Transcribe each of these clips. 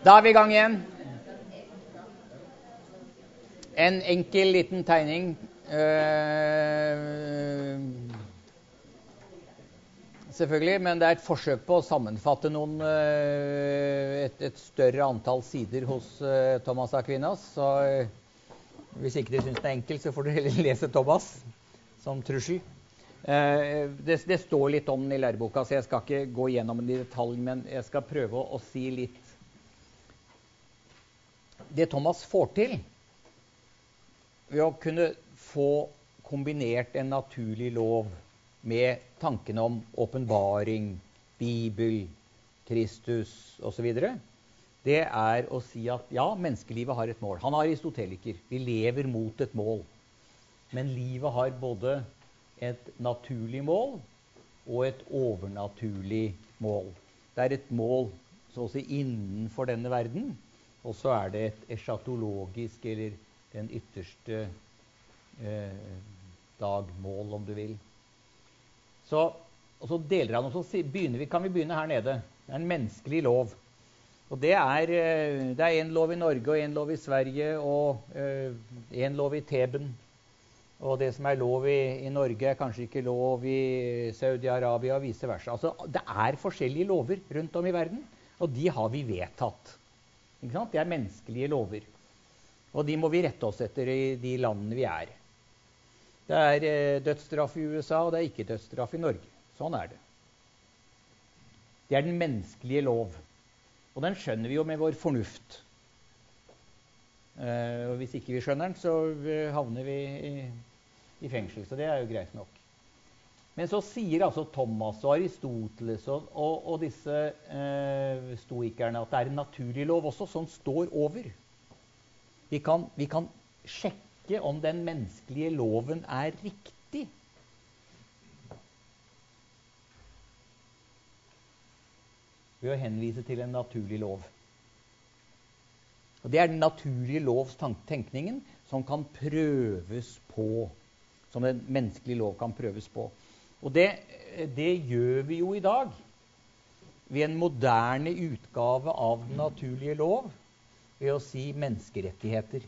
Da er vi i gang igjen. En enkel, liten tegning. Uh, selvfølgelig, men det er et forsøk på å sammenfatte noen, uh, et, et, større antall sider hos uh, Thomas Aquinas. Så hvis ikke dere syns det er enkelt, så får dere heller lese Thomas som trussel. Det, det, står litt om den i læreboka, så jeg skal ikke gå gjennom den i detalj. Men jeg skal prøve å, å si litt det Thomas får til ved å kunne få kombinert en naturlig lov med tankene om åpenbaring, Bibel, Kristus osv., det er å si at ja, menneskelivet har et mål. Han er aristoteliker. Vi lever mot et mål. Men livet har både et naturlig mål og et overnaturlig mål. Det er et mål så å si innenfor denne verden, og så er det et eschatologisk, eller den ytterste eh, dagmål, om du vil. Så, og så deler han, og så vi, kan vi begynne her nede. Det er en menneskelig lov. Og det er, eh, det en lov i Norge og en lov i Sverige og eh, en lov i Teben. Og det som er lov i, i Norge, er kanskje ikke lov i Saudi-Arabia og vice versa. Altså, det er forskjellige lover rundt om i verden, og de har vi vedtatt. Det er menneskelige lover. Og de må vi rette oss etter i de landene vi er. Det er eh, dødsstraff i USA, og det er ikke dødsstraff i Norge. Sånn er det. Det er den menneskelige lov. Og den skjønner vi jo med vår fornuft. Eh, og hvis ikke vi skjønner den, så eh, havner vi i, fengsel. Så det er jo greit nok. Men så sier altså Thomas og Aristoteles og, og, og disse eh, stoikerne at det er en naturlig lov også, som står over. Vi kan, vi kan sjekke om den menneskelige loven er riktig. Ved å henvise til en naturlig lov. Og Det er den naturlige lovs tenkningen som kan prøves på. Som en menneskelige lov kan prøves på. Og det, det, gjør vi jo i dag ved en moderne utgave av den naturlige lov ved å si menneskerettigheter.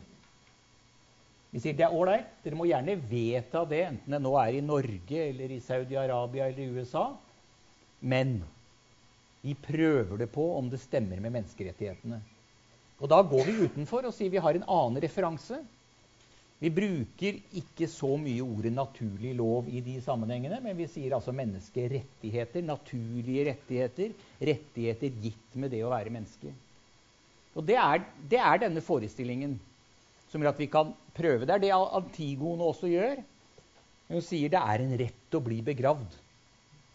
Vi sier det er ålreit, dere må gjerne vedta det, enten det nå er i Norge eller i Saudi-Arabia eller i USA. Men vi prøver det på om det stemmer med menneskerettighetene. Og da går vi utenfor og sier vi har en annen referanse. Vi bruker ikke så mye ordet 'naturlig lov' i de sammenhengene, men vi sier altså menneskerettigheter, naturlige rettigheter, rettigheter gitt med det å være menneske. Og Det er, det er denne forestillingen som gjør at vi kan prøve. Det er det Antigone også gjør. Hun sier det er en rett å bli begravd.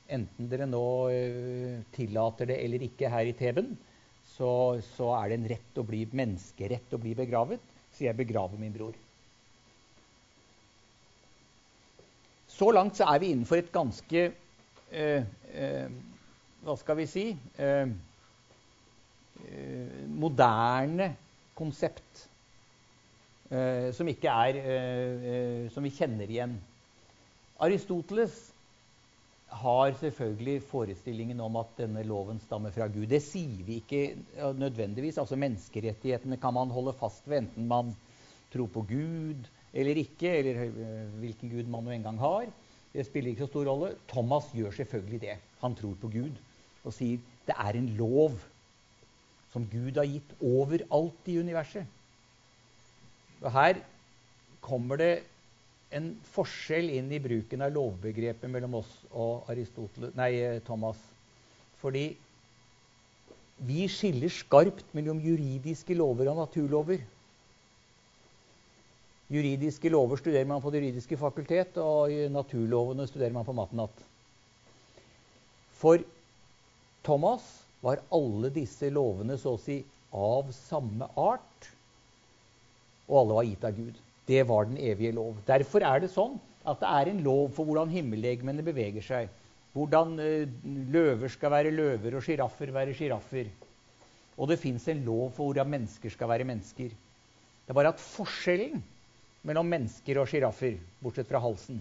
Enten dere nå uh, tillater det eller ikke her i Teben, så, så er det en rett å bli, menneskerett å bli begravet. Så jeg begraver min bror. Så langt så er vi innenfor et ganske eh, eh, Hva skal vi si eh, eh moderne konsept. Eh, som ikke er eh, Som vi kjenner igjen. Aristoteles har selvfølgelig forestillingen om at denne loven stammer fra Gud. Det sier vi ikke nødvendigvis. Altså Menneskerettighetene kan man holde fast ved, enten man tror på Gud eller ikke, eller eh, hvilken gud man nå engang har. Det spiller ikke så stor rolle. Thomas gjør selvfølgelig det. Han tror på Gud og sier det er en lov som Gud har gitt overalt i universet. Og Her kommer det en forskjell inn i bruken av lovbegrepet mellom oss og nei, Thomas. Fordi vi skiller skarpt mellom juridiske lover og naturlover. Juridiske lover studerer man på Det juridiske fakultet, og naturlovene studerer man på matenatt. For Thomas var alle disse lovene så å si av samme art, og alle var gitt av Gud. Det var den evige lov. Derfor er det sånn at det er en lov for hvordan himmellegemene beveger seg. Hvordan eh, løver skal være løver, og sjiraffer være sjiraffer. Og det fins en lov for hvordan mennesker skal være mennesker. Det er bare at forskjellen mellom mennesker og sjiraffer, bortsett fra halsen,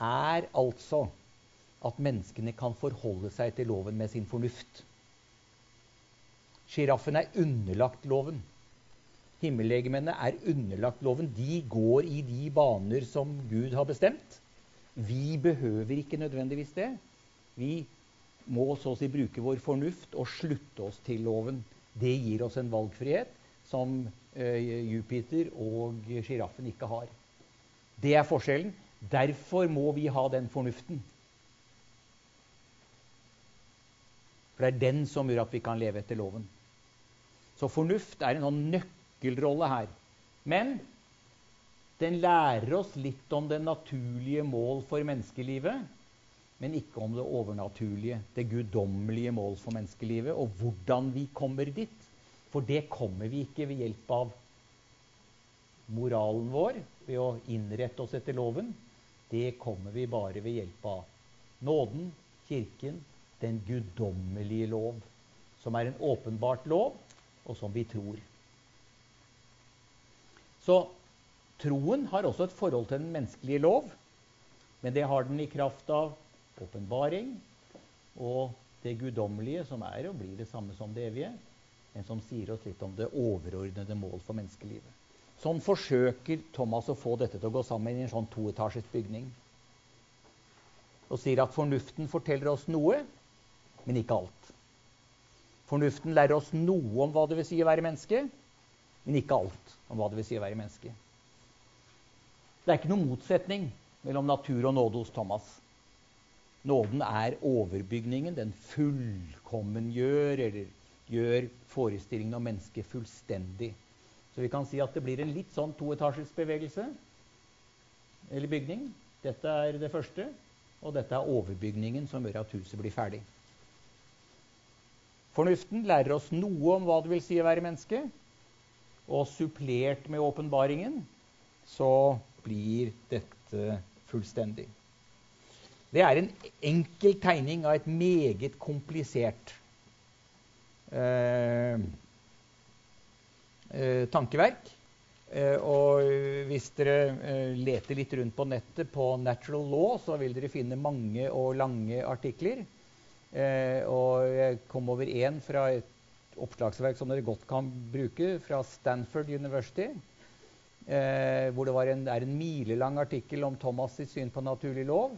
er altså at menneskene kan forholde seg til loven med sin fornuft. Sjiraffen er underlagt loven. Himmellegemene er underlagt loven. De går i de baner som Gud har bestemt. Vi behøver ikke nødvendigvis det. Vi må så å si bruke vår fornuft og slutte oss til loven. Det gir oss en valgfrihet som Jupiter og sjiraffen ikke har. Det er forskjellen. Derfor må vi ha den fornuften. For det er den som gjør at vi kan leve etter loven. Så fornuft er en sånn nøkkelrolle her. Men den lærer oss litt om det naturlige mål for menneskelivet, men ikke om det overnaturlige, det guddommelige mål for menneskelivet, og hvordan vi kommer dit. For det kommer vi ikke ved hjelp av moralen vår, ved å innrette oss etter loven. Det kommer vi bare ved hjelp av nåden, Kirken, den guddommelige lov, som er en åpenbart lov, og som vi tror. Så troen har også et forhold til den menneskelige lov, men det har den i kraft av åpenbaring og det guddommelige, som er og blir det samme som det evige, men som sier oss litt om det overordnede mål for menneskelivet. Sånn forsøker Thomas å få dette til å gå sammen i en sånn toetasjes bygning. Og sier at fornuften forteller oss noe, men ikke alt. Fornuften lærer oss noe om hva det vil si å være menneske, men ikke alt om hva det vil si å være menneske. Det er ikke noen motsetning mellom natur og nåde hos Thomas. Nåden er overbygningen. Den fullkommengjør eller gjør forestillingen om mennesket fullstendig. Så vi kan si at det blir en litt sånn toetasjesbevegelse eller bygning. Dette er det første, og dette er overbygningen som gjør at huset blir ferdig. Fornuften lærer oss noe om hva det vil si å være menneske. Og supplert med åpenbaringen så blir dette fullstendig. Det er en enkel tegning av et meget komplisert tankeverk. Eh, og hvis dere eh, leter litt rundt på nettet på Natural Law, så vil dere finne mange og lange artikler Eh, og jeg kom over én fra et oppslagsverk som dere godt kan bruke, fra Stanford University. Eh, hvor det en, er en milelang artikkel om Thomas' sitt syn på naturlig lov.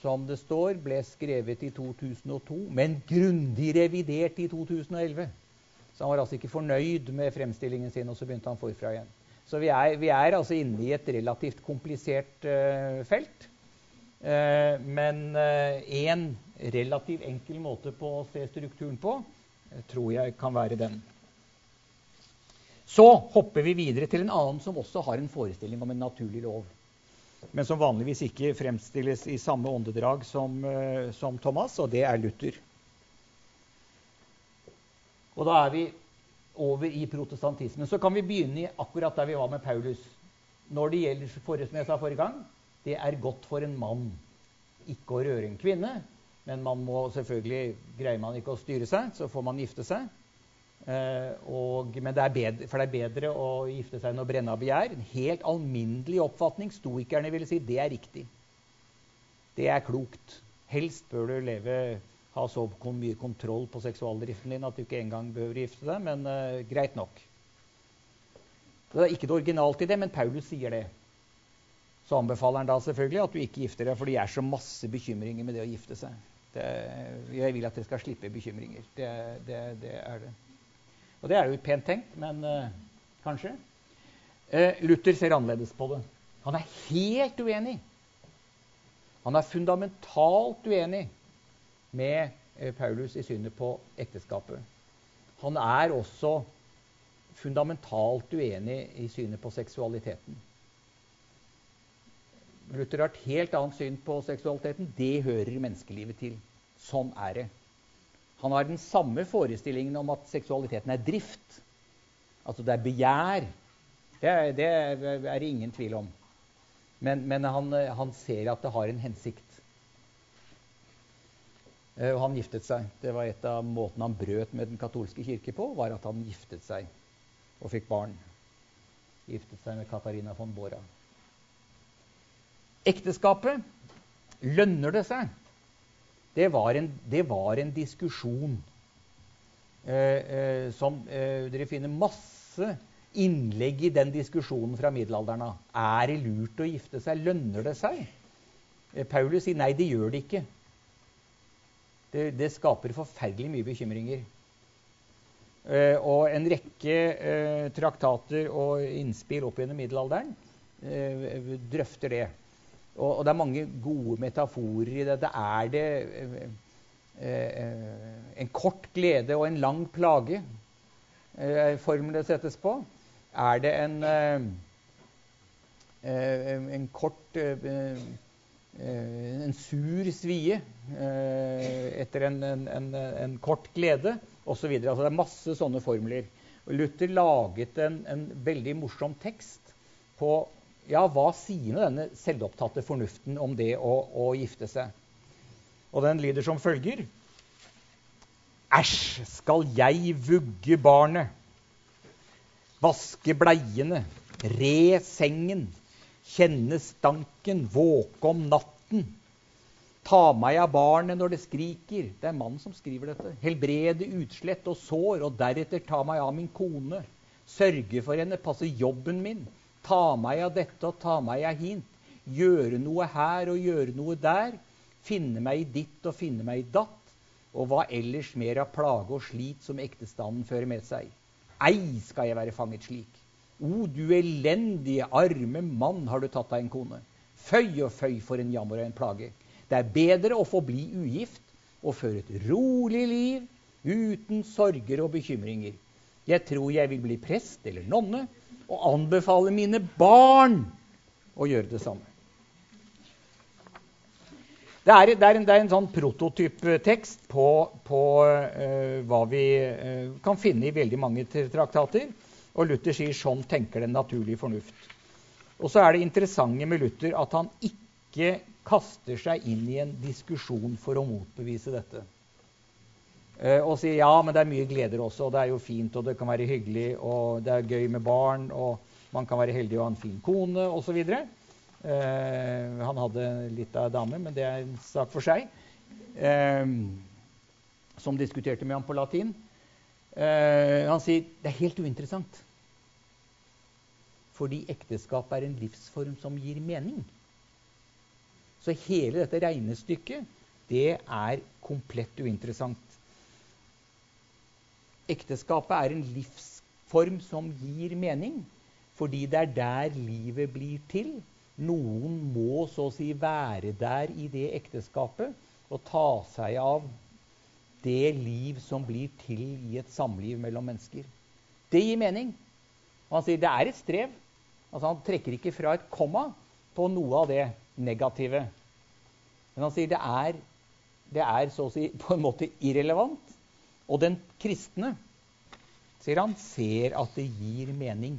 Som det står, ble skrevet i 2002, men grundig revidert i 2011. Så han var altså ikke fornøyd med fremstillingen sin, og så begynte han forfra igjen. Så vi er, vi er altså inne i et relativt komplisert uh, felt. Uh, men én uh, relativt enkel måte på å se strukturen på, tror jeg kan være den. Så hopper vi videre til en annen som også har en forestilling om en naturlig lov. Men som vanligvis ikke fremstilles i samme åndedrag som, uh, som Thomas, og det er Luther. Og da er vi over i protestantismen. Så kan vi begynne akkurat der vi var med Paulus. Når det gjelder for, som jeg sa forrige gang, det er godt for en mann ikke å røre en kvinne, men man må selvfølgelig Greier man ikke å styre seg, så får man gifte seg. Eh, og, men det er bedre, for det er bedre å gifte seg enn å brenne av begjær. En helt alminnelig oppfatning. Stoikerne ville si det er riktig. Det er klokt. Helst bør du leve, ha så mye kontroll på seksualdriften din at du ikke engang behøver å gifte deg, men uh, greit nok. Det er ikke det originalt i det, men Paulus sier det. Så anbefaler han da selvfølgelig at du ikke gifter deg, for det er så masse bekymringer med det å gifte seg. Det, jeg vil at dere skal slippe bekymringer. Det, det, det, er det. Og det er jo pent tenkt, men uh, kanskje. Uh, Luther ser annerledes på det. Han er helt uenig. Han er fundamentalt uenig med uh, Paulus i synet på ekteskapet. Han er også fundamentalt uenig i synet på seksualiteten. Luther har et helt annet syn på seksualiteten. Det hører menneskelivet til. Sånn er det. Han har den samme forestillingen om at seksualiteten er drift. Altså det er begjær. Det, det er det ingen tvil om. Men, men han, han, ser at det har en hensikt. Eh, og han giftet seg. Det var et av måtene han brøt med den katolske kirke på, var at han giftet seg og fikk barn. Giftet seg med Katarina von Bora. Ekteskapet lønner det seg? Det var en, det var en diskusjon som Dere finner masse innlegg i den diskusjonen fra middelalderen av. Er det lurt å gifte seg? Lønner det seg? Paulus sier nei, det gjør det ikke. Det, det skaper forferdelig mye bekymringer. Eh, og en rekke eh, traktater og innspill opp gjennom middelalderen eh, drøfter det. Og, og, det er mange gode metaforer i dette. Det er det en kort glede og en lang plage formelen det settes på. Er det en, en kort en sur svie etter en, en, en kort glede? osv. Altså, det er masse sånne formler. Luther laget en, veldig morsom tekst på ja, hva sier nå denne selvopptatte fornuften om det å, å gifte seg. Og den lyder som følger. Æsj, skal jeg vugge barnet, vaske bleiene, re sengen, kjenne stanken, våke om natten, Ta meg av barnet når det skriker. Det er mannen som skriver dette. Helbrede utslett og sår, og deretter ta meg av min kone. Sørge for henne, passe jobben min. Ta meg av dette og ta meg av hint. Gjøre noe her og gjøre noe der. Finne meg i ditt og finne meg i datt. Og hva ellers mer av plage og slit som ektestanden fører med seg. Ei skal jeg være fanget slik. O, du elendige, arme mann, har du tatt deg en kone. Føy og føy for en jammer og en plage. Det er bedre å forbli ugift og føre et rolig liv uten sorger og bekymringer. Jeg tror jeg vil bli prest eller nonne og anbefale mine barn å gjøre det samme. Det er, det er, en, det er en, sånn prototyptekst på, på uh, hva vi uh, kan finne i veldig mange traktater. Og Luther sier sånn tenker den naturlige fornuft. Og så er det interessante med Luther at han ikke kaster seg inn i en diskusjon for å motbevise dette. Eh, og sier ja, men det er mye gleder også, og det er jo fint, og det kan være hyggelig, og det er gøy med barn, og man kan være heldig å ha en fin kone, osv. Eh, han hadde litt av dame, men det er en sak for seg. Eh, som diskuterte med ham på latin. Eh, han sier det er helt uinteressant. Fordi ekteskap er en livsform som gir mening. Så hele dette regnestykket, det er komplett uinteressant. Ekteskapet er en livsform som gir mening, fordi det er der livet blir til. Noen må så å si være der i det ekteskapet og ta seg av det liv som blir til i et samliv mellom mennesker. Det gir mening. Og han sier det er et strev. Altså Han trekker ikke fra et komma på noe av det negative. Men han sier det er, det er så å si på en måte irrelevant. Og den kristne sier han, ser at det gir mening.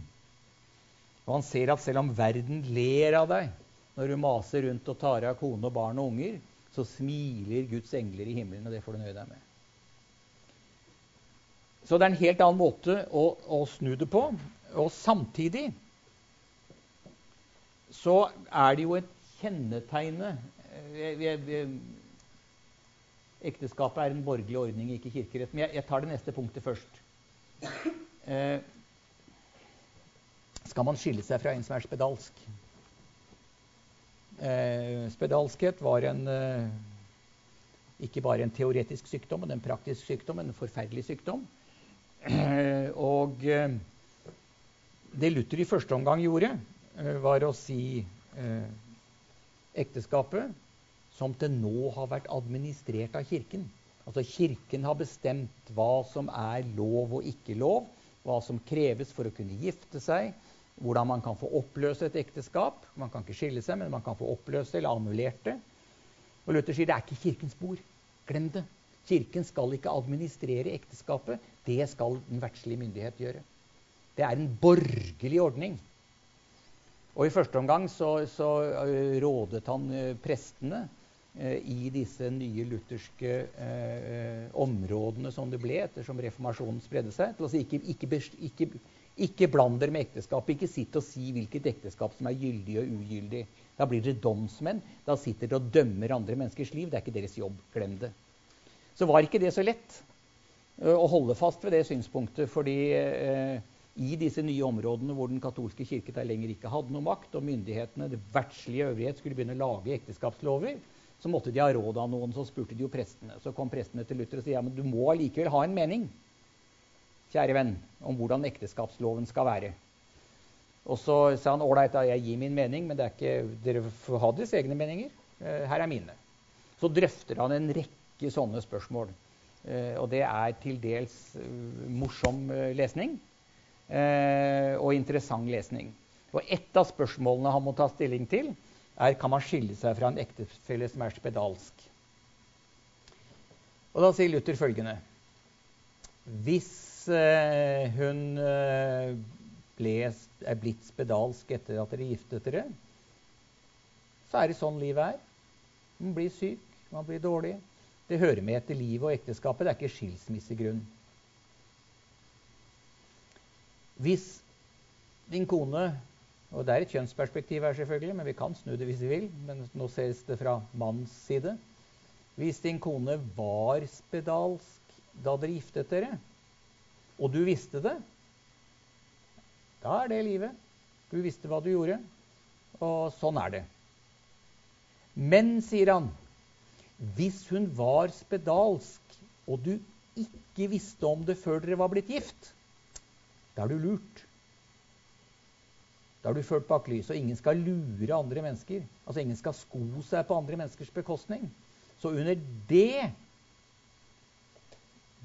Og han ser at selv om verden ler av deg når du maser rundt og tar av kone og barn og unger, så smiler Guds engler i himmelen, og det får du nøye deg med. Så det er en helt annen måte å, å snu det på. Og samtidig så er det jo et kjennetegne Ekteskapet er en borgerlig ordning, ikke kirkerett. Men jeg, jeg tar det neste punktet først. Eh, skal man skille seg fra en som er spedalsk? Eh, spedalskhet var en, eh, ikke bare en teoretisk sykdom, men en praktisk sykdom, en forferdelig sykdom. Eh, og eh, det Luther i første omgang gjorde, eh, var å si ekteskapet som til nå har vært administrert av Kirken. Altså Kirken har bestemt hva som er lov og ikke lov, hva som kreves for å kunne gifte seg, hvordan man kan få oppløse et ekteskap. Man kan ikke skille seg, men man kan få oppløse eller annullert det. Og Luther sier det er ikke Kirkens bord. Glem det. Kirken skal ikke administrere ekteskapet. Det skal den verdslige myndighet gjøre. Det er en borgerlig ordning. Og I første omgang så, så eh, rådet han eh, prestene i disse nye lutherske eh, områdene som det ble ettersom reformasjonen spredde seg, Altså ikke, ikke, ikke, ikke bland dere med ekteskapet. Ikke sitt og si hvilket ekteskap som er gyldig og ugyldig. Da blir dere domsmenn. Da sitter dere og dømmer andre menneskers liv. Det er ikke deres jobb. Glem det. Så var ikke det så lett. å holde fast ved det synspunktet. fordi eh, i disse nye områdene hvor den katolske kirke der lenger ikke hadde noe makt, og myndighetene, det verdslige øvrighet, skulle begynne å lage ekteskapslover, så måtte de ha råd av noen. Så spurte de jo prestene. Så kom prestene til Luther og sa ja, men du må allikevel ha en mening kjære venn, om hvordan ekteskapsloven skal være. Og så sa han ålreit, jeg gir min mening, men ikke, dere får ha deres egne meninger. Eh, her er mine. Så drøfter han en rekke sånne spørsmål. Eh, og det er til dels eh, morsom lesning og interessant lesning. Og ett av spørsmålene han må ta stilling til, er kan man skille seg fra en ektefelle som er spedalsk. Og da sier Luther følgende Hvis hun ble, er blitt spedalsk etter at dere giftet dere, så er det sånn livet er. Man blir syk, man blir dårlig. Det hører med etter livet og ekteskapet. Det er ikke skilsmissegrunn. Hvis din kone og Det er et kjønnsperspektiv her, selvfølgelig, men vi kan snu det hvis vi vil. Men nå ses det fra mannens side. Hvis din kone var spedalsk da dere giftet dere, og du visste det, da er det livet. Du visste hva du gjorde, og sånn er det. Men, sier han, hvis hun var spedalsk, og du ikke visste om det før dere var blitt gift, da er du lurt. Da er du ført bak lyset, og ingen skal lure andre mennesker. Altså ingen skal sko seg på andre menneskers bekostning. Så under det,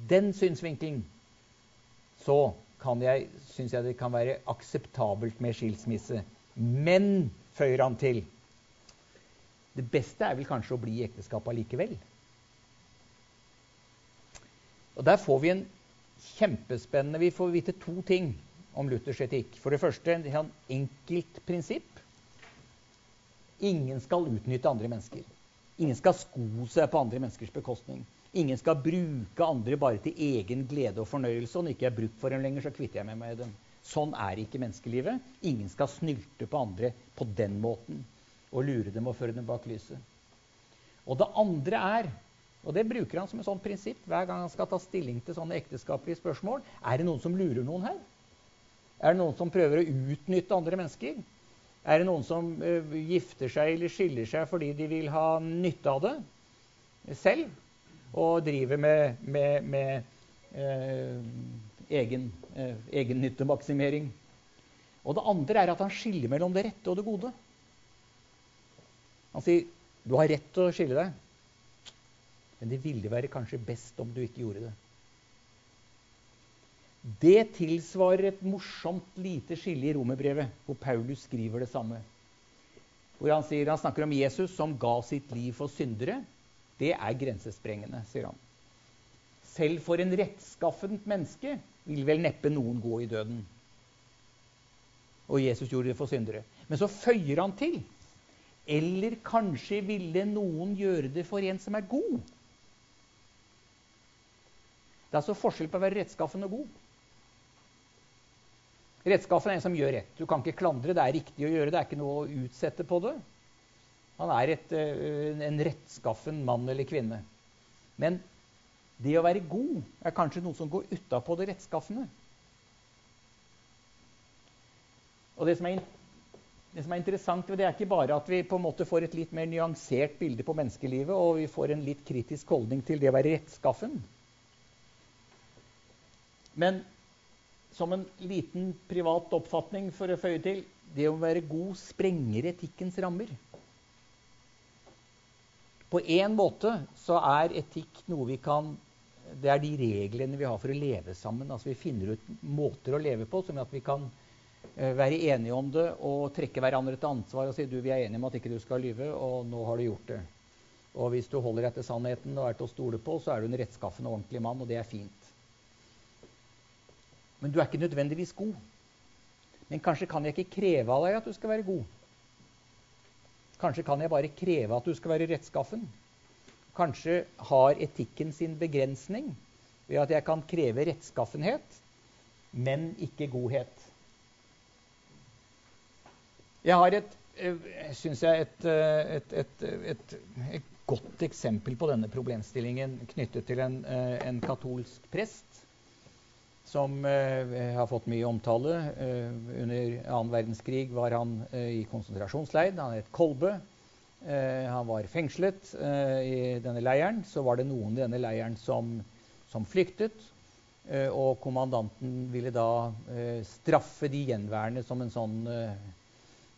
den synsvinkelen, så kan jeg, syns jeg det kan være akseptabelt med skilsmisse. Men, føyer han til, det beste er vel kanskje å bli i ekteskap allikevel. Og Der får vi en kjempespennende Vi får vite to ting om Luthers etikk. For det første en enkelt prinsipp. Ingen skal utnytte andre mennesker. Ingen skal sko seg på andre menneskers bekostning. Ingen skal bruke andre bare til egen glede og fornøyelse. Og når jeg ikke er brukt for dem lenger, så kvitter jeg meg med dem. Sånn er ikke menneskelivet. Ingen skal snylte på andre på den måten og lure dem og føre dem bak lyset. Og det andre er, og det bruker han som et sånt prinsipp hver gang han skal ta stilling til sånne ekteskapelige spørsmål, er det noen som lurer noen her? Er det noen som prøver å utnytte andre mennesker? Er det noen som uh, gifter seg eller skiller seg fordi de vil ha nytte av det selv? og driver med, med, med eh, egen, eh, egennyttemaksimering. Og det andre er at han skiller mellom det rette og det gode. Han sier du har rett til å skille deg, men det ville være kanskje best om du ikke gjorde det. Det tilsvarer et morsomt lite skille i romerbrevet, hvor Paulus skriver det samme. Hvor han, sier, han snakker om Jesus som ga sitt liv for syndere det er grensesprengende, sier han. Selv for en rettskaffent menneske vil vel neppe noen gå i døden. Og Jesus gjorde det for syndere. Men så føyer han til. Eller kanskje ville noen gjøre det for en som er god. Det er altså forskjell på å være rettskaffen og god. Rettskaffen er en som gjør rett. Du kan ikke klandre. Det er riktig å gjøre. Det er ikke noe å utsette på det. Han er et, eh, en rettskaffen mann eller kvinne. Men det å være god er kanskje noe som går utapå det rettskaffende. Og det som, er, det som, er, interessant det er ikke bare at vi på en måte får et litt mer nyansert bilde på menneskelivet, og vi får en litt kritisk holdning til det å være rettskaffen. Men som en liten privat oppfatning for å føye til det å være god sprenger etikkens rammer. På én måte så er etikk noe vi kan Det er de reglene vi har for å leve sammen. Altså Vi finner ut måter å leve på som at vi kan eh, være enige om det og trekke hverandre til ansvar og si du, vi er enige om at ikke du skal lyve, og nå har du gjort det. Og hvis du holder deg til sannheten og er til å stole på, så er du en rettskaffen og ordentlig mann, og det er fint. Men du er ikke nødvendigvis god. Men kanskje kan jeg ikke kreve av deg at du skal være god. Kanskje kan jeg bare kreve at du skal være rettskaffen. Kanskje har etikken sin begrensning ved at jeg kan kreve rettskaffenhet, men ikke godhet. Jeg har et, eh, synes jeg, et, et, et, et, godt eksempel på denne problemstillingen knyttet til en, eh, en katolsk prest som eh, har fått mye omtale. Eh, under annen verdenskrig var han eh, i konsentrasjonsleir. Han het Kolbe. Han var fengslet i denne leiren. Så var det noen i denne leiren som, som flyktet. Og kommandanten ville da straffe de gjenværende som en sånn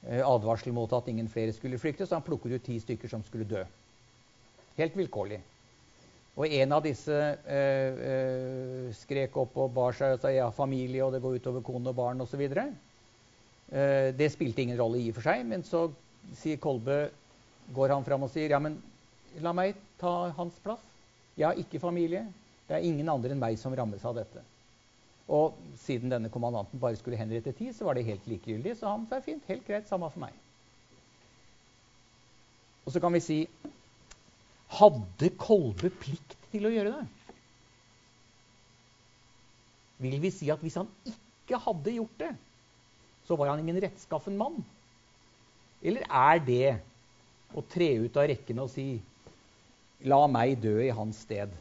advarsel mot at ingen flere skulle flykte. Så han plukket ut ti stykker som skulle dø. Helt vilkårlig. Og en av disse eh, eh, skrek opp og bar seg og sa ja, familie, og det går utover kone og barn osv. Eh, det spilte ingen rolle i og for seg, men så sier Kolbe, går han fram og sier ja, men la meg ta hans plass. Jeg har ikke familie. Det er ingen andre enn meg som rammes av dette. Og siden denne kommandanten bare skulle henrette ti, så var det helt likegyldig. Så han sa fint, helt greit, samme for meg. Og så kan vi si hadde Kolbe plikt til å gjøre det? Vil vi si at hvis han ikke hadde gjort det, så var han ingen rettskaffen mann? Eller er det å tre ut av rekkene og si 'la meg dø i hans sted'?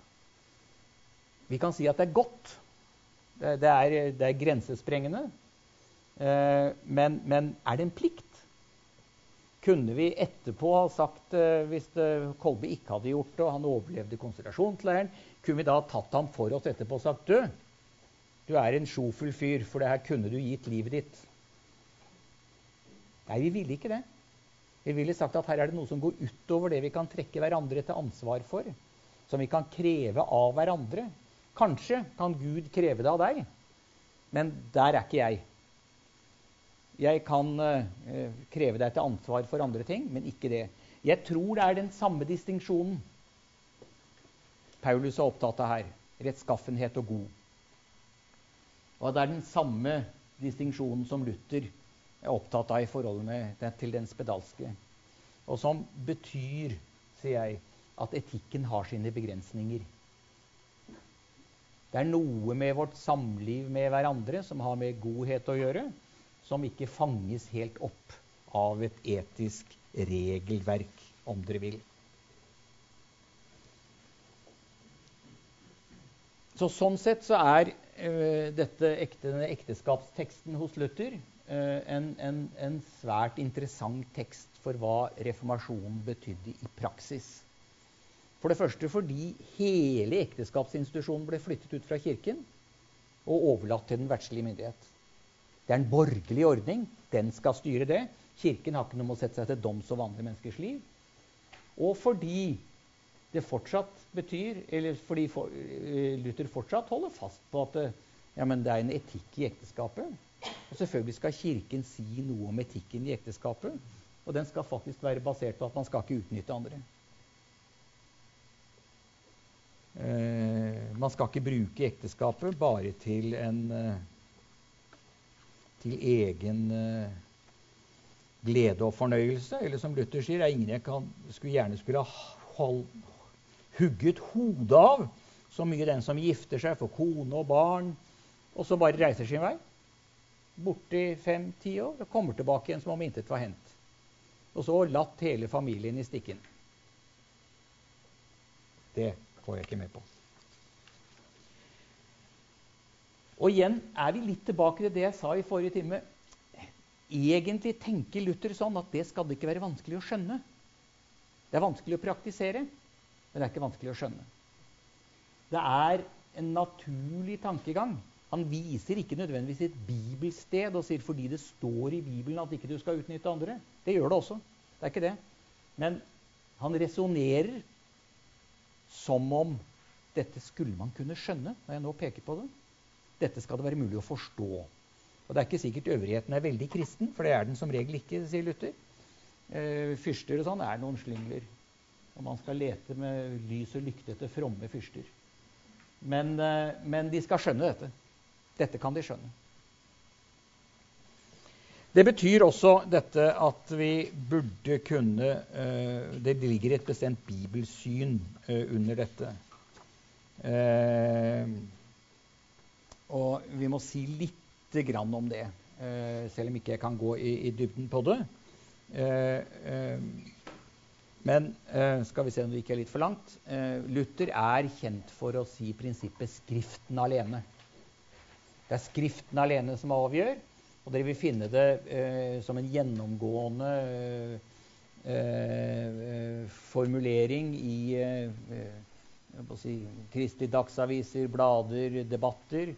Vi kan si at det er godt. Det, er, det er, grensesprengende. Eh, men, men er det en plikt? Kunne vi etterpå ha sagt, eh, hvis eh, Kolbe ikke hadde gjort det, og han overlevde konsentrasjonsleiren, kunne vi da tatt ham for oss etterpå og sagt du, du er en sjofull fyr, for det her kunne du gitt livet ditt. Nei, vi ville ikke det. Vi ville sagt at her er det noe som går utover det vi kan trekke hverandre til ansvar for. Som vi kan kreve av hverandre. Kanskje kan Gud kreve det av deg, men der er ikke jeg. Jeg kan uh, kreve deg til ansvar for andre ting, men ikke det. Jeg tror det er den samme distinksjonen Paulus er opptatt av her. Rettskaffenhet og god. Og det er den samme distinksjonen som Luther er opptatt av i forholdet til den spedalske. Og som betyr, sier jeg, at etikken har sine begrensninger. Det er noe med vårt samliv med hverandre som har med godhet å gjøre som ikke fanges helt opp av et etisk regelverk, om dere vil. Så Sånn sett så er uh, dette ekte, denne ekteskapsteksten hos Luther uh, en, en, en, svært interessant tekst for hva reformasjonen betydde i praksis. For det første fordi hele ekteskapsinstitusjonen ble flyttet ut fra kirken og overlatt til den verdslige myndighet. Det er en borgerlig ordning. Den skal styre det. Kirken har ikke noe med å sette seg til doms over vanlige menneskers liv. Og fordi det fortsatt betyr, eller fordi eh, Luther fortsatt holder fast på at ja, det er en etikk i ekteskapet. Og selvfølgelig skal Kirken si noe om etikken i ekteskapet. Og den skal faktisk være basert på at man skal ikke utnytte andre. Eh, man skal ikke bruke ekteskapet bare til en eh, til egen uh, glede og fornøyelse. Eller som Luther sier, det er ingen jeg kan, skulle gjerne skulle ha hugget hodet av. Så mye den som gifter seg, for kone og barn, og så bare reiser sin vei. Borte i fem-ti år og kommer tilbake igjen som om intet var hendt. Og så latt hele familien i stikken. Det får jeg ikke med på. Og igjen er vi litt tilbake til det jeg sa i forrige time. Egentlig tenker Luther sånn at det skal det ikke være vanskelig å skjønne. Det er vanskelig å praktisere, men det er ikke vanskelig å skjønne. Det er en naturlig tankegang. Han viser ikke nødvendigvis et bibelsted og sier fordi det står i Bibelen at ikke du skal utnytte andre. Det gjør det også. Det er ikke det. Men han resonnerer som om dette skulle man kunne skjønne, når jeg nå peker på det. Dette skal det være mulig å forstå. Og Det er ikke sikkert øvrigheten er veldig kristen, for det er den som regel ikke, sier Luther. Eh, fyrster og sånn er noen slyngler. Og man skal lete med lys og lykte etter fromme fyrster. Men, eh, men de skal skjønne dette. Dette kan de skjønne. Det betyr også dette at vi burde kunne eh, Det ligger et bestemt bibelsyn eh, under dette. Eh, og vi må si lite grann om det, eh, selv om ikke jeg kan gå i, i dybden på det. Eh, eh, Men skal vi se om det ikke er litt for langt. Luther er kjent for å si prinsippet 'Skriften alene'. Det er Skriften alene som avgjør. Og dere vil finne det som en gjennomgående formulering i si, kristelige dagsaviser, blader, debatter.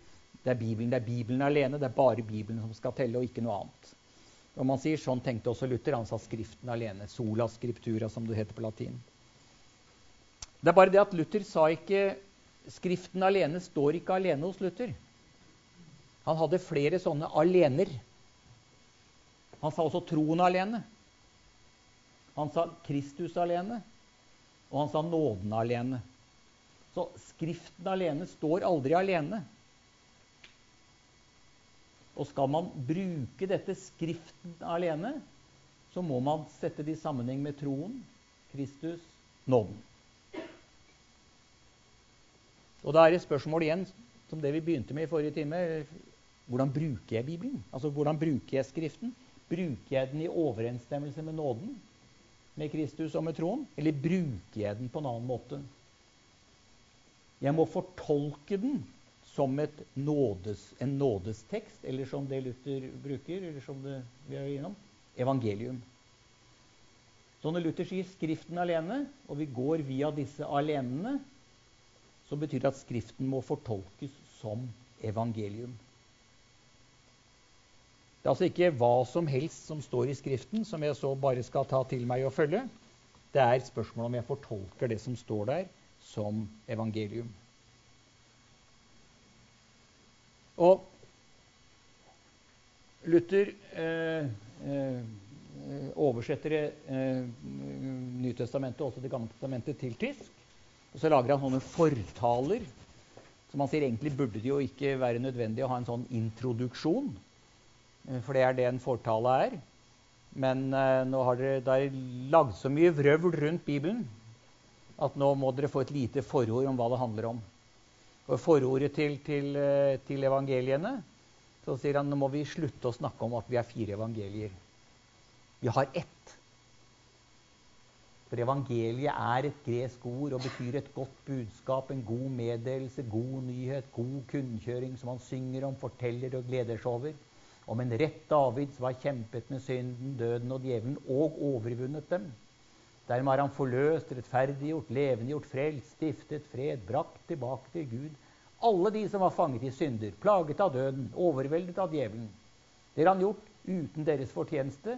Det er, Bibelen, det er Bibelen alene. Det er bare Bibelen som skal telle, og ikke noe annet. Og man sier, Sånn tenkte også Luther. Han sa 'Skriften alene'. Sola scriptura, som det heter på latin. Det er bare det at Luther sa ikke 'Skriften alene' står ikke alene hos Luther. Han hadde flere sånne alener. Han sa også 'troen alene'. Han sa 'Kristus alene'. Og han sa 'nåden alene'. Så Skriften alene står aldri alene. Og skal man bruke dette Skriften alene, så må man sette det i sammenheng med troen, Kristus, nåden. Og da er det spørsmål igjen, som det vi begynte med i forrige time. Hvordan bruker jeg Bibelen? Altså, Hvordan bruker jeg Skriften? Bruker jeg den i overensstemmelse med nåden, med Kristus og med troen? Eller bruker jeg den på en annen måte? Jeg må fortolke den som nådes, en nådestekst, eller som det Luther bruker, eller som det vi er innom, evangelium. Så når Luther sier 'Skriften alene', og vi går via disse alenene, så betyr det at Skriften må fortolkes som evangelium. Det er altså ikke hva som helst som står i Skriften, som jeg så bare skal ta til meg og følge. Det er spørsmål om jeg fortolker det som står der, som evangelium. Og Luther eh, eh, oversetter eh, Nytestamentet, også Det gamle testamentet, til tysk. Og så lager han sånne fortaler. Som han sier egentlig burde det jo ikke være nødvendig å ha en sånn introduksjon. Eh, for det er det en fortale er. Men eh, nå har dere, det er lagd så mye vrøvl rundt Bibelen at nå må dere få et lite forord om hva det handler om. Forordet til, til, eh, til, evangeliene så sier han nå må vi slutte å snakke om at vi har fire evangelier. Vi har ett. For evangeliet er et gresk ord og betyr et godt budskap, en god meddelelse, god nyhet, god kunnkjøring som han synger om, forteller og gleder seg over. Om en rett David som har kjempet med synden, døden og djevelen og overvunnet dem. Dermed har han forløst, rettferdiggjort, levendegjort, frelst, stiftet fred, brakt tilbake til Gud alle de som var fanget i synder, plaget av døden, overveldet av djevelen. Det har han gjort uten deres fortjeneste,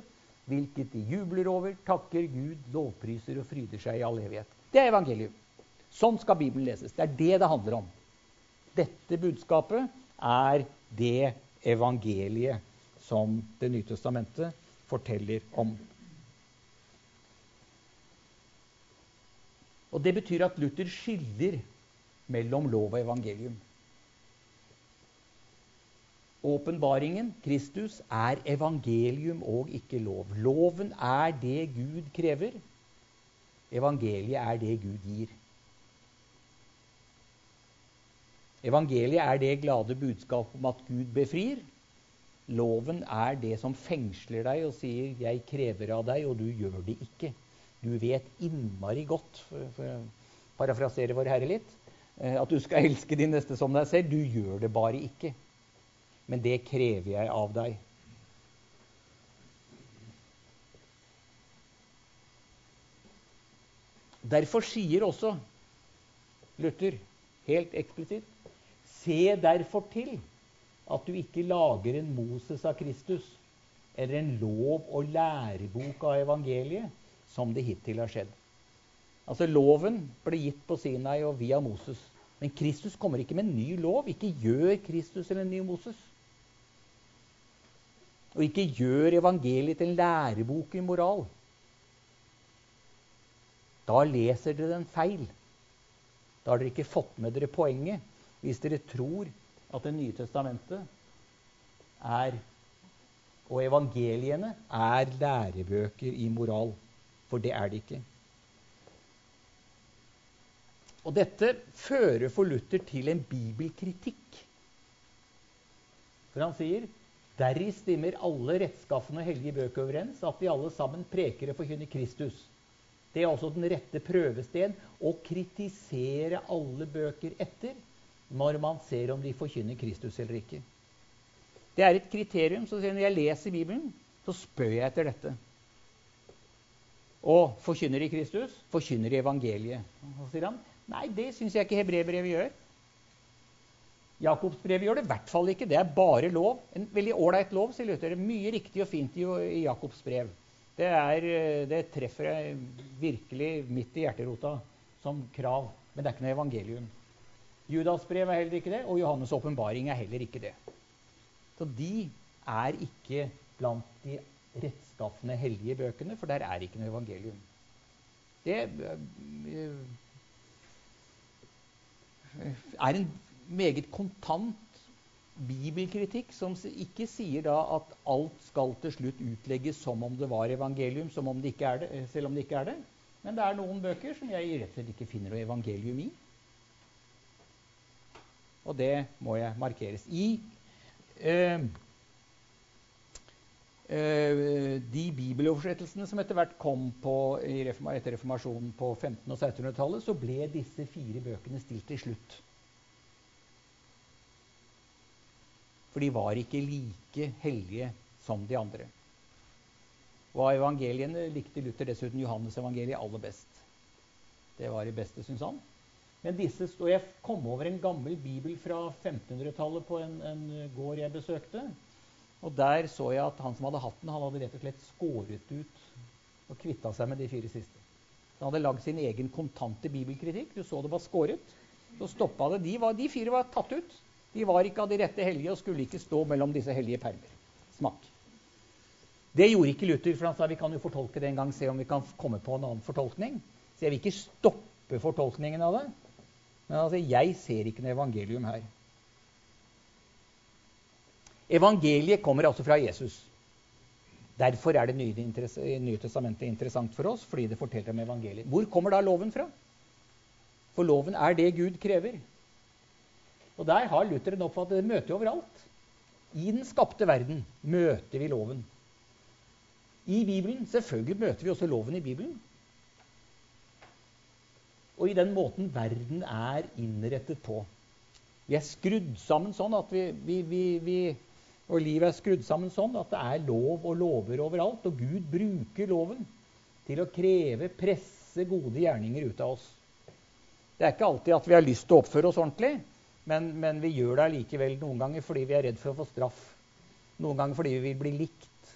hvilket de jubler over, takker Gud, lovpriser og fryder seg i all evighet. Det er evangelium. Sånn skal Bibelen leses. Det er det det handler om. Dette budskapet er det evangeliet som Det nye testamentet forteller om. Og Det betyr at Luther skiller mellom lov og evangelium. Åpenbaringen, Kristus, er evangelium og ikke lov. Loven er det Gud krever. Evangeliet er det Gud gir. Evangeliet er det glade budskap om at Gud befrir. Loven er det som fengsler deg og sier 'jeg krever av deg', og du gjør det ikke. Du vet innmari godt, for å parafrasere Vår Herre litt, eh, at du skal elske din neste som deg selv. Du gjør det bare ikke. Men det krever jeg av deg. Derfor sier også Luther helt eksplisitt Se derfor til at du ikke lager en Moses av Kristus eller en lov- og lærebok av evangeliet, som det hittil har skjedd. Altså Loven ble gitt på Sinai og via Moses. Men Kristus kommer ikke med en ny lov. Ikke gjør Kristus eller en ny Moses. Og ikke gjør evangeliet til en lærebok i moral. Da leser dere den feil. Da har dere ikke fått med dere poenget hvis dere tror at Det nye testamentet er, og evangeliene er lærebøker i moral. For det er det ikke. Og dette fører for Luther til en bibelkritikk. For han sier Deri stimmer alle rettskaffende og hellige bøker overens, at de alle sammen preker og forkynner Kristus. Det er også den rette prøvesten å kritisere alle bøker etter når man ser om de forkynner Kristus eller ikke. Det er et kriterium. så Når jeg leser Bibelen, så spør jeg etter dette. Og forkynner i Kristus? Forkynner i evangeliet? Og så sier han, Nei, det syns jeg ikke hebreerbrevet gjør. Jakobsbrevet gjør det i hvert fall ikke. Det er bare lov. En veldig ålreit lov, sier Luther. Mye riktig og fint i, Jakobs brev. Det, er, eh, det treffer jeg virkelig midt i hjerterota som krav. Men det er ikke noe evangelium. Judas brev er heller ikke det, og Johannes' åpenbaring er heller ikke det. Så de er ikke blant de rettskaffende hellige bøkene, for der er ikke noe evangelium. Det eh, er en meget kontant bibelkritikk som ikke sier da at alt skal til slutt utlegges som om det var evangelium, om det det, eh, selv om det ikke er det. Men det er noen bøker som jeg rett og slett ikke finner noe evangelium i. Og det må jeg markeres. I eh, de bibeloversettelsene som etter hvert kom på, etter reformasjonen på 1500- og 1600-tallet, så ble disse fire bøkene stilt til slutt. For de var ikke like hellige som de andre. Og av evangeliene likte Luther dessuten Johannes evangeliet aller best. Det var det beste, syns han. Men disse, og Jeg kom over en gammel bibel fra 1500-tallet på en, en, gård jeg besøkte. Og Der så jeg at han som hadde hatt den, han hadde rett og slett skåret ut og kvitta seg med de fire siste. Han hadde lagd sin egen kontante bibelkritikk. Du så det var skåret. Så stoppa det. De, var, de fire var tatt ut. De var ikke av de rette hellige og skulle ikke stå mellom disse hellige permer. Smak. Det gjorde ikke Luther, for han sa vi kan jo fortolke det en gang, se om vi kan komme på en annen fortolkning. Så jeg vil ikke stoppe fortolkningen av det. Men altså, jeg ser ikke noe evangelium her. Evangeliet kommer altså fra Jesus. Derfor er Det nye testamentet interessant for oss, fordi det forteller om evangeliet. Hvor kommer da loven fra? For loven er det Gud krever. Og der har Luther en oppfatning det møter overalt. I den skapte verden møter vi loven. I Bibelen selvfølgelig møter vi også loven i Bibelen. Og i den måten verden er innrettet på. Vi er skrudd sammen sånn at vi, vi, vi, vi og livet er skrudd sammen sånn at det er lov og lover overalt. Og Gud bruker loven til å kreve, presse gode gjerninger ut av oss. Det er ikke alltid at vi har lyst til å oppføre oss ordentlig. Men, men, vi gjør det allikevel noen ganger fordi vi er redd for å få straff. Noen ganger fordi vi vil bli likt.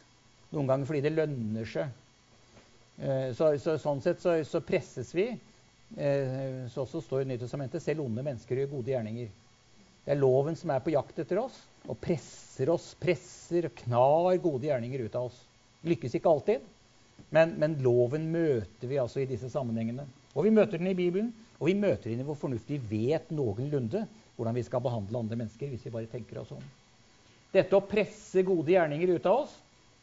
Noen ganger fordi det lønner seg. Eh, så, så, sånn sett så, så presses vi. Eh, så også står i Nytestamentet selv onde mennesker gjør gode gjerninger. Det er loven som er på jakt etter oss og presser oss, presser og knar gode gjerninger ut av oss. Lykkes ikke alltid, men, men loven møter vi altså i disse sammenhengene. Og vi møter den i Bibelen, og vi møter den i hvor fornuftig Vi vet noenlunde hvordan vi skal behandle andre mennesker hvis vi bare tenker oss om. Dette å presse gode gjerninger ut av oss,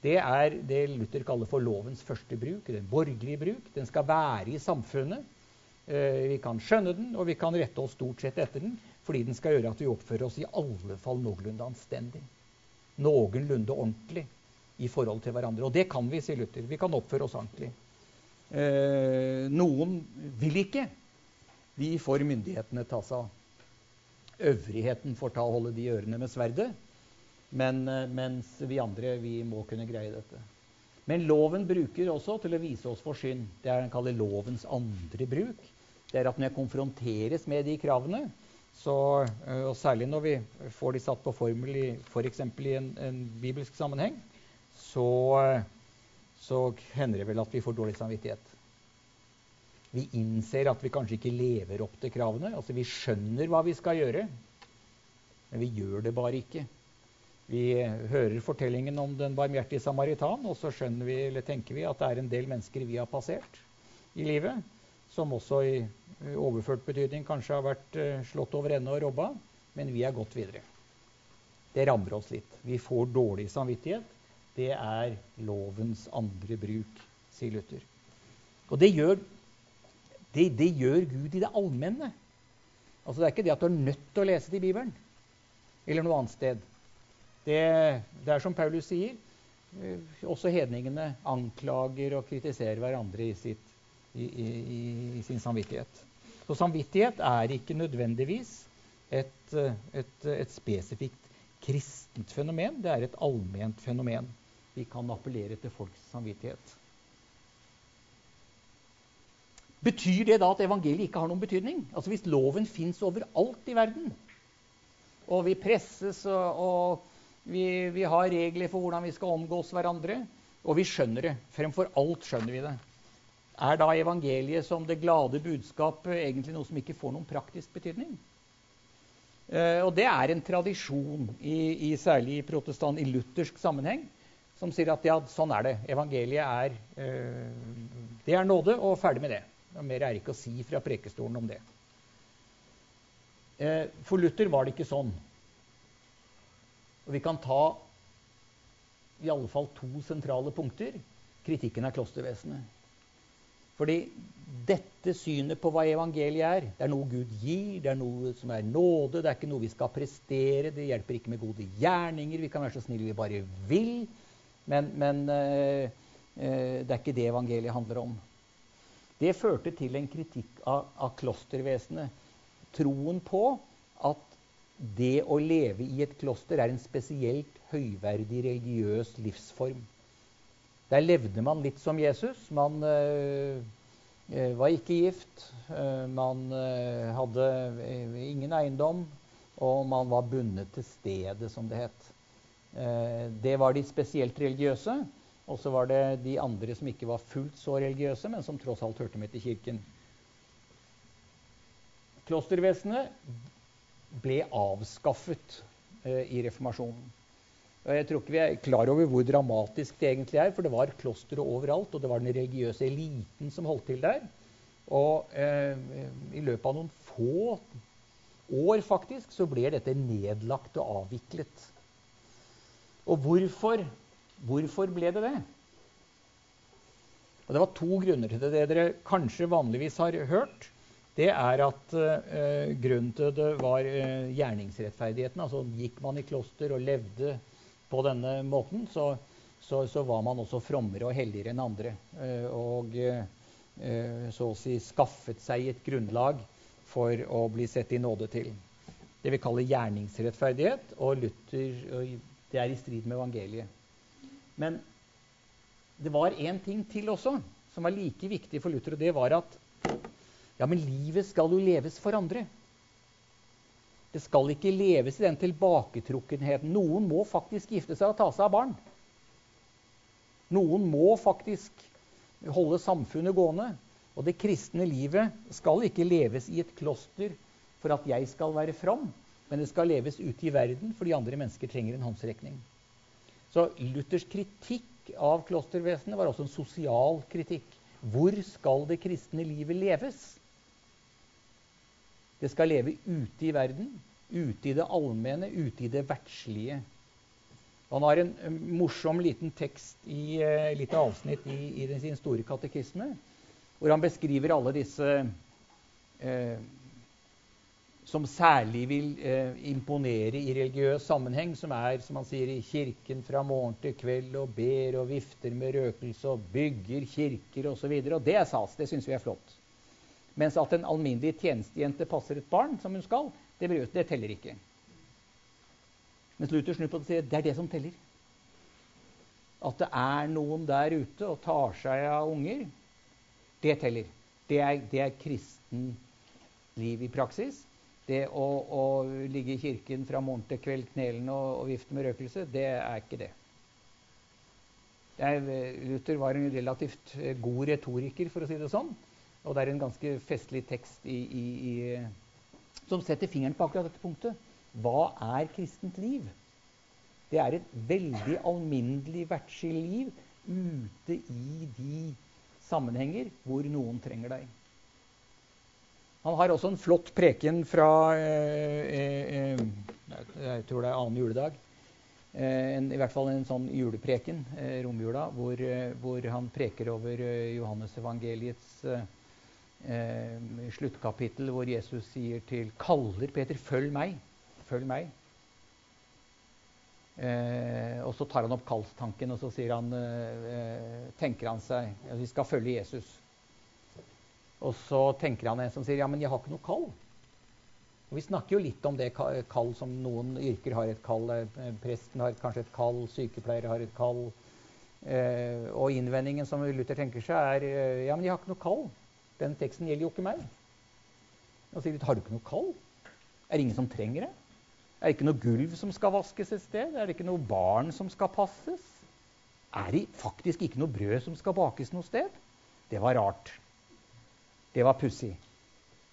det er det Luther kaller for lovens første bruk, den borgerlige bruk. Den skal være i samfunnet. Eh, vi kan skjønne den, og vi kan rette oss stort sett etter den, fordi den skal gjøre at vi oppfører oss i alle fall noenlunde anstendig. Noenlunde ordentlig i forhold til hverandre. Og det kan vi, sier Luther. Vi kan oppføre oss ordentlig. Eh, noen vil ikke. De får myndighetene ta seg av øvrigheten får ta og holde de ørene med sverdet. Men, eh, mens vi andre vi må kunne greie dette. Men loven bruker også til å vise oss for synd. Det er den kaller lovens andre bruk. Det er at når jeg konfronteres med de kravene, så, eh, og særlig når vi får de satt på formel f.eks. I en, en, bibelsk sammenheng, så, så hender det vel at vi får dårlig samvittighet. Vi innser at vi kanskje ikke lever opp til kravene. Altså Vi skjønner hva vi skal gjøre, men vi gjør det bare ikke. Vi hører fortellingen om den barmhjertige samaritan, og så skjønner vi, eller tenker vi at det er en del mennesker vi har passert i livet, som også i overført betydning kanskje har vært eh, slått over ende og robba, men vi er gått videre. Det rammer oss litt. Vi får dårlig samvittighet. Det er lovens andre bruk, sier Luther. Og det gjør det, det, gjør Gud i det allmenne. Altså Det er ikke det at du er nødt til å lese det i Bibelen eller noe annet sted. Det, det er som Paulus sier, eh, også hedningene anklager og kritiserer hverandre i sitt i, i, i sin samvittighet. Så samvittighet er ikke nødvendigvis et, et, et spesifikt kristent fenomen. Det er et allment fenomen. Vi kan appellere til folks samvittighet. Betyr det da at evangeliet ikke har noen betydning? Altså Hvis loven fins overalt i verden, og vi presses og, og vi, vi, har regler for hvordan vi skal omgås hverandre, og vi skjønner det Fremfor alt skjønner vi det. Er da evangeliet som det glade budskapet egentlig noe som ikke får noen praktisk betydning? Uh, og det er en tradisjon, i, i særlig i protestant, i luthersk sammenheng, som sier at ja, sånn er det. Evangeliet er, uh, det er nåde, og ferdig med det. Og mer er ikke å si fra prekestolen om det. Uh, for Luther var det ikke sånn. Og vi kan ta i alle fall to sentrale punkter. Kritikken av klostervesenet. Fordi dette synet på hva evangeliet er, det er noe Gud gir, det er noe som er nåde, det er ikke noe vi skal prestere, det hjelper ikke med gode gjerninger, vi kan være så snille vi bare vil. Men, men uh, uh, det er ikke det evangeliet handler om. Det førte til en kritikk av, av klostervesenet. Troen på at det å leve i et kloster er en spesielt høyverdig religiøs livsform. Der levde man litt som Jesus. Man øh, var ikke gift. Øh, man hadde ingen eiendom. Og man var bundet til stedet, som det het. det var de spesielt religiøse. Og så var det de andre som ikke var fullt så religiøse, men som tross alt hørte med til kirken. Klostervesenet ble avskaffet i reformasjonen. Og Jeg tror ikke vi er klar over hvor dramatisk det egentlig er, for det var klostre overalt, og det var den religiøse eliten som holdt til der. Og eh, i løpet av noen få år faktisk, så ble dette nedlagt og avviklet. Og hvorfor, hvorfor ble det det? Og Det var to grunner til det. Det dere kanskje vanligvis har hørt, det er at eh, grunnen til det var eh, gjerningsrettferdigheten. Altså gikk man i kloster og levde på denne måten, så, så, så, var man også frommere og helligere enn andre. Eh, og eh, så å si skaffet seg et grunnlag for å bli sett i nåde til. Det vi kaller gjerningsrettferdighet, og Luther det er i strid med evangeliet. Men det var én ting til også som var like viktig for Luther, og det var at ja, men livet skal jo leves for andre. Det skal ikke leves i den tilbaketrukkenheten. Noen må faktisk gifte seg og ta seg av barn. Noen må faktisk holde samfunnet gående. Og det kristne livet skal ikke leves i et kloster for at jeg skal være from, men det skal leves ute i verden fordi andre mennesker trenger en håndsrekning. Så Luthers kritikk av klostervesenet var også en sosial kritikk. Hvor skal det kristne livet leves? Det skal leve ute i verden, ute i det allmenne, ute i det verdslige. Han har en morsom liten tekst i uh, lite avsnitt i, i sin store katekisme, hvor han beskriver alle disse eh, som særlig vil eh, imponere i religiøs sammenheng, som er som han sier, i kirken fra morgen til kveld og ber og vifter med røkelse og bygger kirker osv. Og, så og det er sas. Det syns vi er flott. Mens at en alminnelig tjenestejente passer et barn som hun skal, det, det teller ikke. Mens Luther snur på det og sier det er det som teller. At det er noen der ute og tar seg av unger, det teller. Det er, det er kristen liv i praksis. Det å, å, ligge i kirken fra morgen til kveld knelende og, og vifte med røkelse, det er ikke det. Jeg, Luther var en relativt god retoriker, for å si det sånn. Og det er en ganske festlig tekst i, i, i, som setter fingeren på akkurat dette punktet. Hva er kristent liv? Det er et veldig alminnelig verdslig liv ute i de sammenhenger hvor noen trenger deg. Han har også en flott preken fra eh, eh, eh Jeg tror det er annen juledag. Eh, en, I hvert fall en sånn julepreken, eh, romjula, hvor, eh, hvor, han preker over Johannes evangeliets eh, sluttkapittel hvor Jesus sier til kaller Peter 'følg meg'. Følg meg. Eh, og så tar han opp kallstanken og så sier han, eh, tenker han seg at vi skal følge Jesus. Og så tenker han en som sier ja, men jeg har ikke noe kall. Og Vi snakker jo litt om det kall som noen yrker har et kall. Eh, presten har kanskje et kall, sykepleiere har et kall. Eh, og innvendingen som Luther tenker seg, er eh, ja, men jeg har ikke noe kall. Den teksten gjelder jo ikke meg. Og sier har du ikke noe kall? Er det ingen som trenger det? Er det ikke noe gulv som skal vaskes et sted? Er det ikke noe barn som skal passes? Er det faktisk ikke noe brød som skal bakes noe sted? Det var rart. Det var pussig.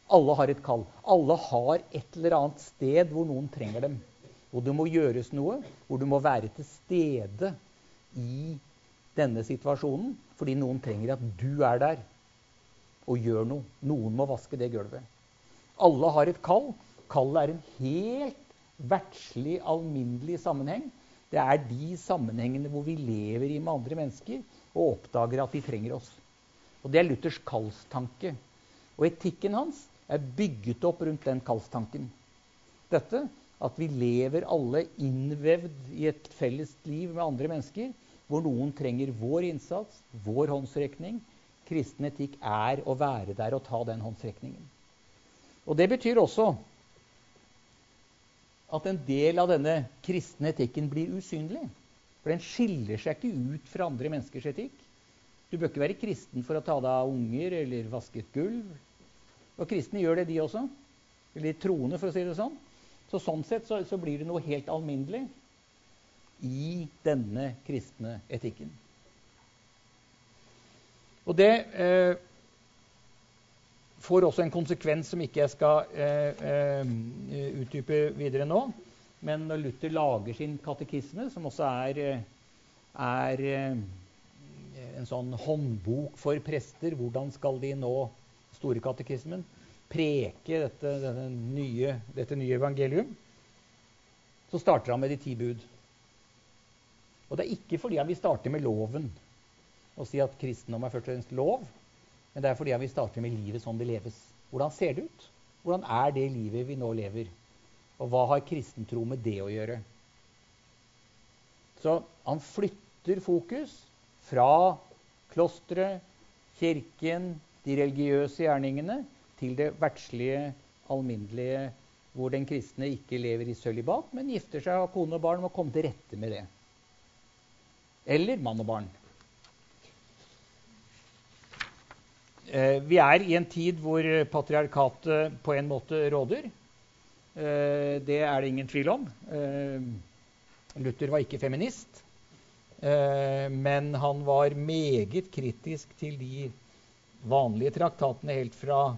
Alle har et kall. Alle har et eller annet sted hvor noen trenger dem. Hvor det må gjøres noe, hvor du må være til stede i denne situasjonen fordi noen trenger at du er der og gjør noe. Noen må vaske det gulvet. Alle har et kall. Kallet er en helt verdslig, alminnelig sammenheng. Det er de sammenhengene hvor vi lever i med andre mennesker og oppdager at de trenger oss. Og Det er Luthers kallstanke. Og etikken hans er bygget opp rundt den kallstanken. Dette at vi lever alle innvevd i et felles liv med andre mennesker, hvor noen trenger vår innsats, vår håndsrekning. Kristen etikk er å være der og ta den håndsrekningen. Og Det betyr også at en del av denne kristne etikken blir usynlig. For den skiller seg ikke ut fra andre menneskers etikk. Du bør ikke være kristen for å ta deg av unger eller vaske et gulv. Og kristne gjør det, de også. Eller troende, for å si det sånn. Så Sånn sett så, så blir det noe helt alminnelig i denne kristne etikken. Og det eh, får også en konsekvens som ikke jeg skal eh, eh, utdype videre nå. Men når Luther lager sin katekisme, som også er, er eh, en sånn håndbok for prester Hvordan skal de nå store katekismen? Preke dette, nye, dette nye evangelium. Så starter han med de ti bud. Og det er ikke fordi han vil starte med loven og si at kristendom er først og fremst lov. Men det er fordi han vil starte med livet sånn det leves. Hvordan ser det ut? Hvordan er det livet vi nå lever? Og hva har kristentro med det å gjøre? Så han flytter fokus fra klosteret, kirken, de religiøse gjerningene til det verdslige, alminnelige, hvor den kristne ikke lever i sølibat, men gifter seg, har kone og barn må komme til rette med det. Eller mann og barn. Vi er i en tid hvor patriarkatet på en måte råder. Eh, det er det ingen tvil om. Eh, Luther var ikke feminist, men han var meget kritisk til de vanlige traktatene helt fra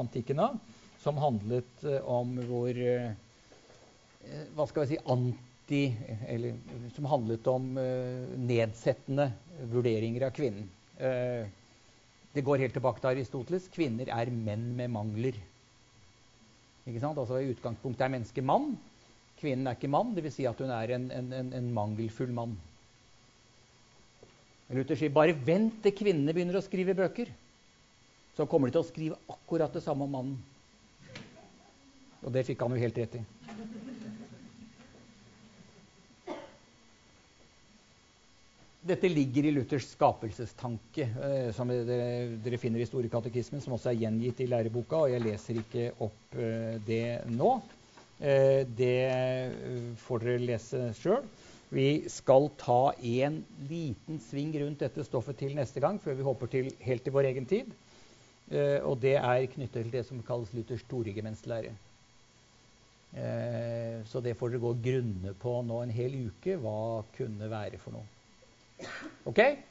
antikken av, som handlet om vår Hva skal vi si anti Eller som handlet om nedsettende vurderinger av kvinnen. Det går helt tilbake til Aristoteles. Kvinner er menn med mangler. Ikke sant? Altså I utgangspunktet er mennesket mann. Kvinnen er ikke mann, dvs. Si at hun er en, en, en, en mangelfull mann. Luther sier bare vent til kvinnene begynner å skrive bøker. Så kommer de til å skrive akkurat det samme om mannen. Og det fikk han jo helt rett i. Dette ligger i Luthers skapelsestanke, eh, som dere, dere, finner i Store katekismen, som også er gjengitt i læreboka. og Jeg leser ikke opp eh, det nå. Eh, det eh, får dere lese sjøl. Vi skal ta en liten sving rundt dette stoffet til neste gang, før vi hopper til, helt til vår egen tid. Eh, og det er knyttet til det som kalles Luthers toregimenslære. Eh, så det får dere gå grunne på nå en hel uke. Hva kunne være for noe? Okay